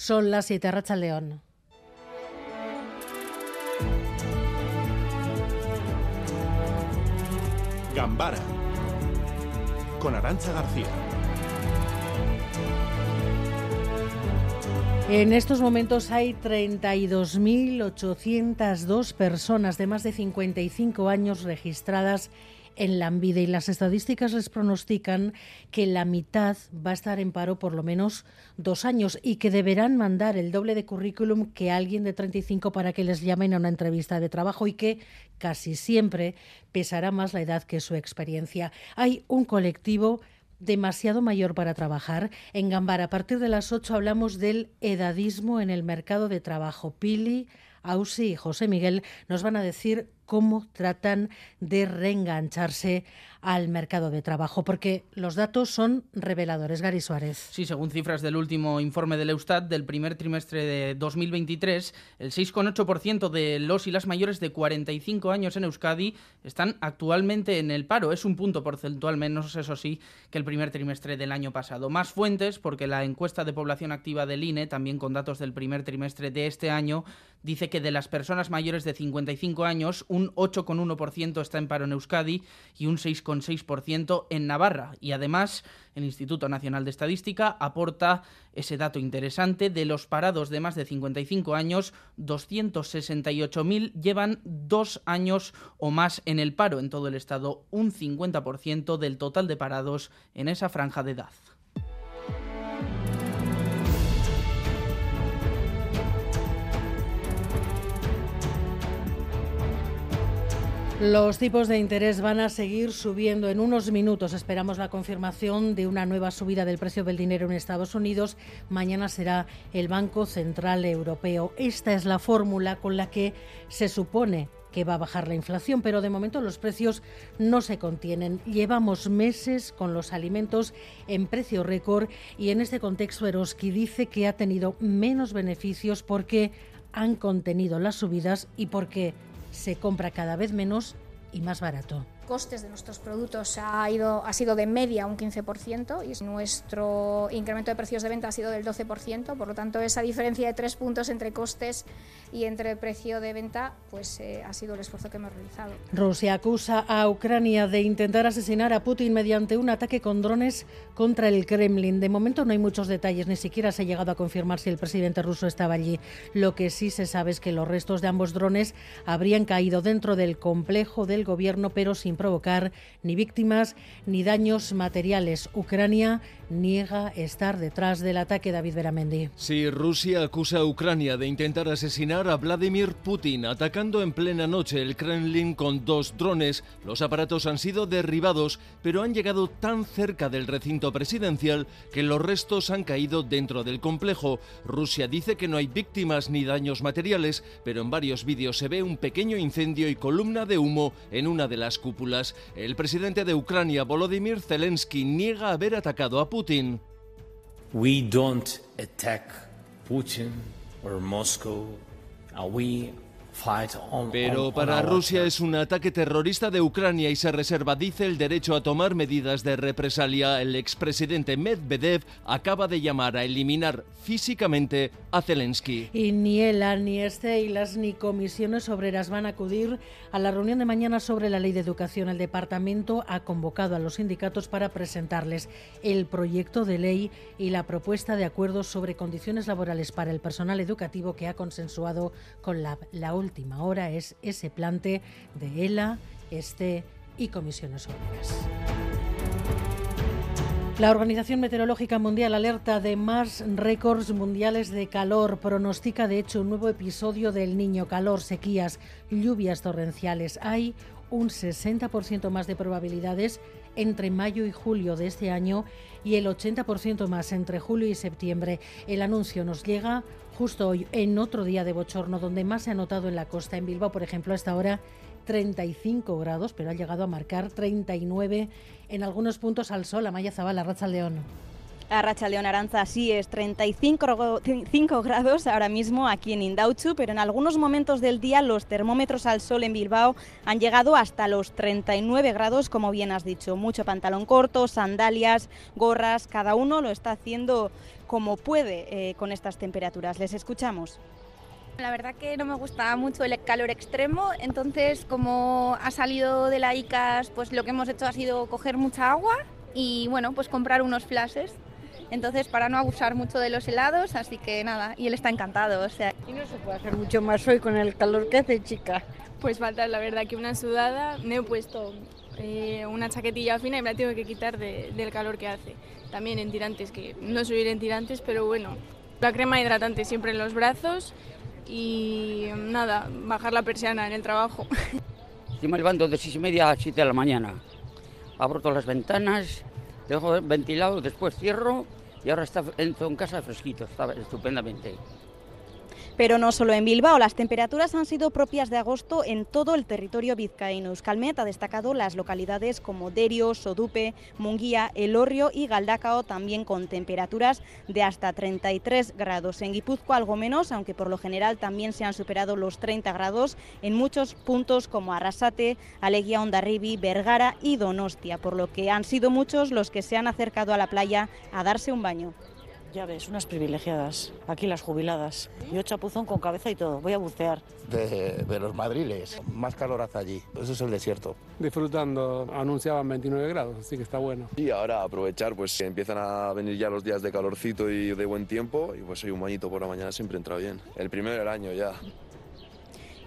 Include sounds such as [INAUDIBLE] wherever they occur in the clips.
Son las 7 Racha León. Gambara con Arancha García. En estos momentos hay 32.802 personas de más de 55 años registradas en la y las estadísticas les pronostican que la mitad va a estar en paro por lo menos dos años y que deberán mandar el doble de currículum que alguien de 35 para que les llamen a una entrevista de trabajo y que casi siempre pesará más la edad que su experiencia. Hay un colectivo demasiado mayor para trabajar. En Gambara, a partir de las 8 hablamos del edadismo en el mercado de trabajo. Pili, Ausi y José Miguel nos van a decir cómo tratan de reengancharse al mercado de trabajo, porque los datos son reveladores. Gary Suárez. Sí, según cifras del último informe del Eustat del primer trimestre de 2023, el 6,8% de los y las mayores de 45 años en Euskadi están actualmente en el paro. Es un punto porcentual menos, eso sí, que el primer trimestre del año pasado. Más fuentes, porque la encuesta de población activa del INE, también con datos del primer trimestre de este año, dice que de las personas mayores de 55 años, un 8,1% está en paro en Euskadi y un 6,6% en Navarra. Y además, el Instituto Nacional de Estadística aporta ese dato interesante de los parados de más de 55 años, 268.000 llevan dos años o más en el paro en todo el Estado, un 50% del total de parados en esa franja de edad. Los tipos de interés van a seguir subiendo. En unos minutos esperamos la confirmación de una nueva subida del precio del dinero en Estados Unidos. Mañana será el Banco Central Europeo. Esta es la fórmula con la que se supone que va a bajar la inflación, pero de momento los precios no se contienen. Llevamos meses con los alimentos en precio récord y en este contexto Eroski dice que ha tenido menos beneficios porque han contenido las subidas y porque se compra cada vez menos y más barato costes de nuestros productos ha, ido, ha sido de media un 15% y nuestro incremento de precios de venta ha sido del 12%, por lo tanto esa diferencia de tres puntos entre costes y entre precio de venta pues eh, ha sido el esfuerzo que hemos realizado. Rusia acusa a Ucrania de intentar asesinar a Putin mediante un ataque con drones contra el Kremlin. De momento no hay muchos detalles, ni siquiera se ha llegado a confirmar si el presidente ruso estaba allí. Lo que sí se sabe es que los restos de ambos drones habrían caído dentro del complejo del gobierno, pero sin provocar ni víctimas ni daños materiales. Ucrania niega estar detrás del ataque David Beramendi. Sí, Rusia acusa a Ucrania de intentar asesinar a Vladimir Putin, atacando en plena noche el Kremlin con dos drones. Los aparatos han sido derribados, pero han llegado tan cerca del recinto presidencial que los restos han caído dentro del complejo. Rusia dice que no hay víctimas ni daños materiales, pero en varios vídeos se ve un pequeño incendio y columna de humo en una de las cúpulas el presidente de Ucrania, Volodymyr Zelensky, niega haber atacado a Putin. We don't attack Putin or Moscow. We pero para Rusia es un ataque terrorista de Ucrania y se reserva, dice, el derecho a tomar medidas de represalia. El expresidente Medvedev acaba de llamar a eliminar físicamente a Zelensky. Y ni ELA, ni las ni comisiones obreras van a acudir a la reunión de mañana sobre la ley de educación. El departamento ha convocado a los sindicatos para presentarles el proyecto de ley y la propuesta de acuerdos sobre condiciones laborales para el personal educativo que ha consensuado con la, la última hora es ese plante de ELA, ESTE y comisiones obreras. La Organización Meteorológica Mundial alerta de más récords mundiales de calor. Pronostica, de hecho, un nuevo episodio del niño calor, sequías, lluvias torrenciales. Hay un 60% más de probabilidades entre mayo y julio de este año y el 80% más entre julio y septiembre. El anuncio nos llega justo hoy, en otro día de bochorno, donde más se ha notado en la costa. En Bilbao, por ejemplo, hasta ahora 35 grados, pero ha llegado a marcar 39 en algunos puntos al sol. Amaya Zabala, Racha León. A Racha León Aranza sí es 35 grados ahora mismo aquí en Indauchu, pero en algunos momentos del día los termómetros al sol en Bilbao han llegado hasta los 39 grados, como bien has dicho. Mucho pantalón corto, sandalias, gorras, cada uno lo está haciendo como puede eh, con estas temperaturas. Les escuchamos. La verdad que no me gusta mucho el calor extremo, entonces como ha salido de la ICAS, pues lo que hemos hecho ha sido coger mucha agua y bueno, pues comprar unos flashes entonces para no abusar mucho de los helados, así que nada, y él está encantado, o sea. Y no se puede hacer mucho más hoy con el calor que hace, chica. Pues falta la verdad que una sudada, me he puesto eh, una chaquetilla fina y me la tengo que quitar del calor que hace. También en tirantes, que no subir en tirantes, pero bueno, la crema hidratante siempre en los brazos y nada, bajar la persiana en el trabajo. [LAUGHS] Yo me levanto de 6 y media a 7 de la mañana. Abro todas las ventanas, dejo ventilado, después cierro y ahora está en casa fresquito, está estupendamente. Pero no solo en Bilbao, las temperaturas han sido propias de agosto en todo el territorio vizcaíno. Euskalmet ha destacado las localidades como Derio, Sodupe, Munguía, Elorrio y Galdacao, también con temperaturas de hasta 33 grados. En Guipúzcoa algo menos, aunque por lo general también se han superado los 30 grados en muchos puntos como Arrasate, Aleguía, Ondarribi, Vergara y Donostia, por lo que han sido muchos los que se han acercado a la playa a darse un baño. Ya ves, unas privilegiadas. Aquí las jubiladas. Yo chapuzón con cabeza y todo. Voy a bucear. De, los madriles. Más calor hace allí. Eso es el desierto. Disfrutando. Anunciaban 29 grados, así que está bueno. Y ahora aprovechar, pues empiezan a venir ya los días de calorcito y de buen tiempo. Y pues hay un bañito por la mañana siempre entra bien. El primero del año ya.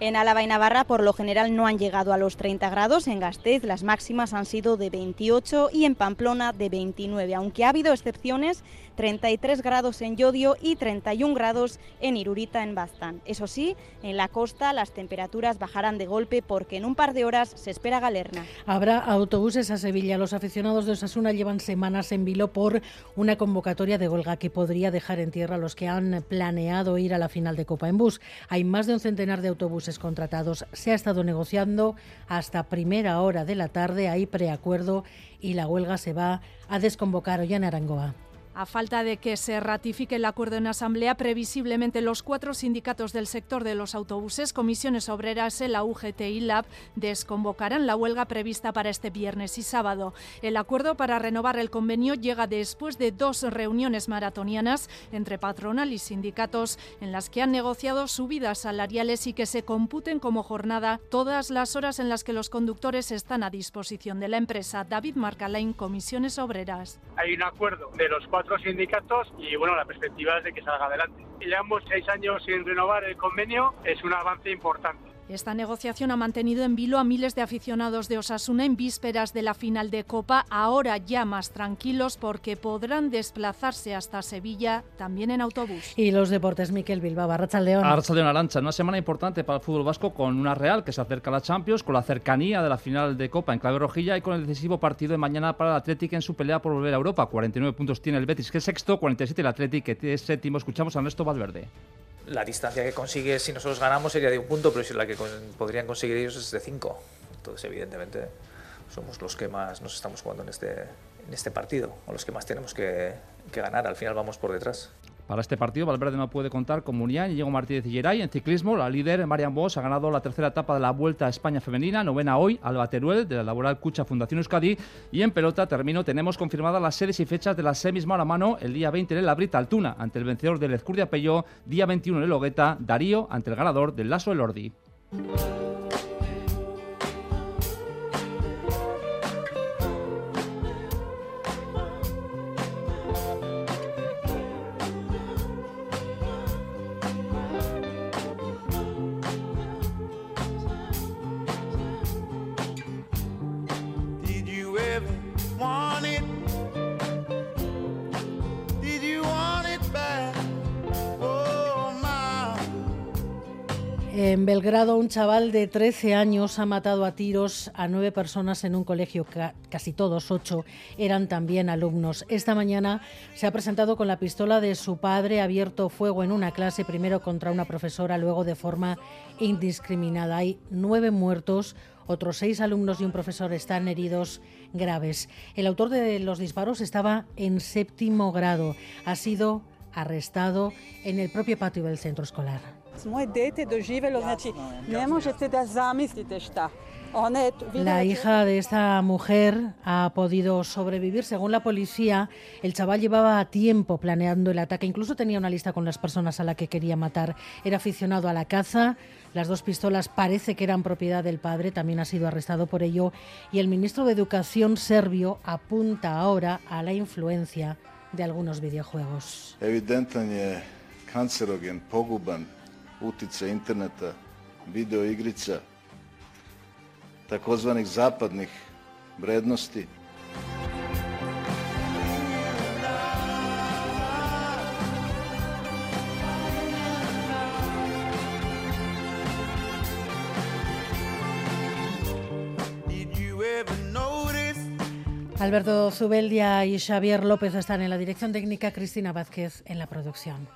En Álava y Navarra por lo general no han llegado a los 30 grados, en Gasteiz las máximas han sido de 28 y en Pamplona de 29, aunque ha habido excepciones 33 grados en Yodio y 31 grados en Irurita, en Baztán. Eso sí, en la costa las temperaturas bajarán de golpe porque en un par de horas se espera galerna. Habrá autobuses a Sevilla. Los aficionados de Osasuna llevan semanas en vilo por una convocatoria de huelga que podría dejar en tierra a los que han planeado ir a la final de Copa en bus. Hay más de un centenar de autobuses contratados. Se ha estado negociando hasta primera hora de la tarde. Hay preacuerdo y la huelga se va a desconvocar hoy en Arangoa. A falta de que se ratifique el acuerdo en Asamblea, previsiblemente los cuatro sindicatos del sector de los autobuses, comisiones obreras, la UGT y LAB, desconvocarán la huelga prevista para este viernes y sábado. El acuerdo para renovar el convenio llega después de dos reuniones maratonianas entre patronal y sindicatos en las que han negociado subidas salariales y que se computen como jornada todas las horas en las que los conductores están a disposición de la empresa. David Marcalain, comisiones obreras. Hay un acuerdo de los cuatro otros sindicatos y bueno, la perspectiva es de que salga adelante. Llevamos seis años sin renovar el convenio, es un avance importante. Esta negociación ha mantenido en vilo a miles de aficionados de Osasuna en vísperas de la final de Copa, ahora ya más tranquilos porque podrán desplazarse hasta Sevilla también en autobús. Y los deportes, Miquel Bilbao, Arrachaldeón. Arrachaldeón Arancha, una semana importante para el fútbol vasco con una Real que se acerca a la Champions, con la cercanía de la final de Copa en clave rojilla y con el decisivo partido de mañana para el Atlético en su pelea por volver a Europa. 49 puntos tiene el Betis, que es sexto, 47 el Atlético, que es séptimo. Escuchamos a Ernesto Valverde la distancia que consigue si nosotros ganamos sería de un punto, pero si la que podrían conseguir ellos es de cinco. Entonces, evidentemente, somos los que más nos estamos jugando en este, en este partido, o los que más tenemos que, que ganar. Al final vamos por detrás. Para este partido, Valverde no puede contar con Munián y Diego Martínez y Geray. En ciclismo, la líder Marian Bosch ha ganado la tercera etapa de la Vuelta a España Femenina, novena hoy, Alba Teruel, de la Laboral Cucha Fundación Euskadi. Y en pelota, termino, tenemos confirmadas las sedes y fechas de las semis mano a mano. El día 20 en el Abrita Altuna, ante el vencedor del Ezcurdia Pello. Día 21 en el Hogueta, Darío, ante el ganador del Lazo Elordi. En Belgrado, un chaval de 13 años ha matado a tiros a nueve personas en un colegio, casi todos, ocho, eran también alumnos. Esta mañana se ha presentado con la pistola de su padre, abierto fuego en una clase, primero contra una profesora, luego de forma indiscriminada. Hay nueve muertos, Otros seis alumnos y un profesor están heridos graves. El autor de los disparos estaba en séptimo grado. Ha sido arrestado en el propio patio del centro escolar. La hija de esta mujer ha podido sobrevivir. Según la policía, el chaval llevaba tiempo planeando el ataque. Incluso tenía una lista con las personas a las que quería matar. Era aficionado a la caza. Las dos pistolas parece que eran propiedad del padre. También ha sido arrestado por ello. Y el ministro de Educación serbio apunta ahora a la influencia de algunos videojuegos. Evidentan je kancerogen, poguban, utjecaj interneta, videoigrica, takozvanih zapadnih vrednosti. Alberto Zubeldia y Xavier López están en la dirección técnica, Cristina Vázquez en la producción.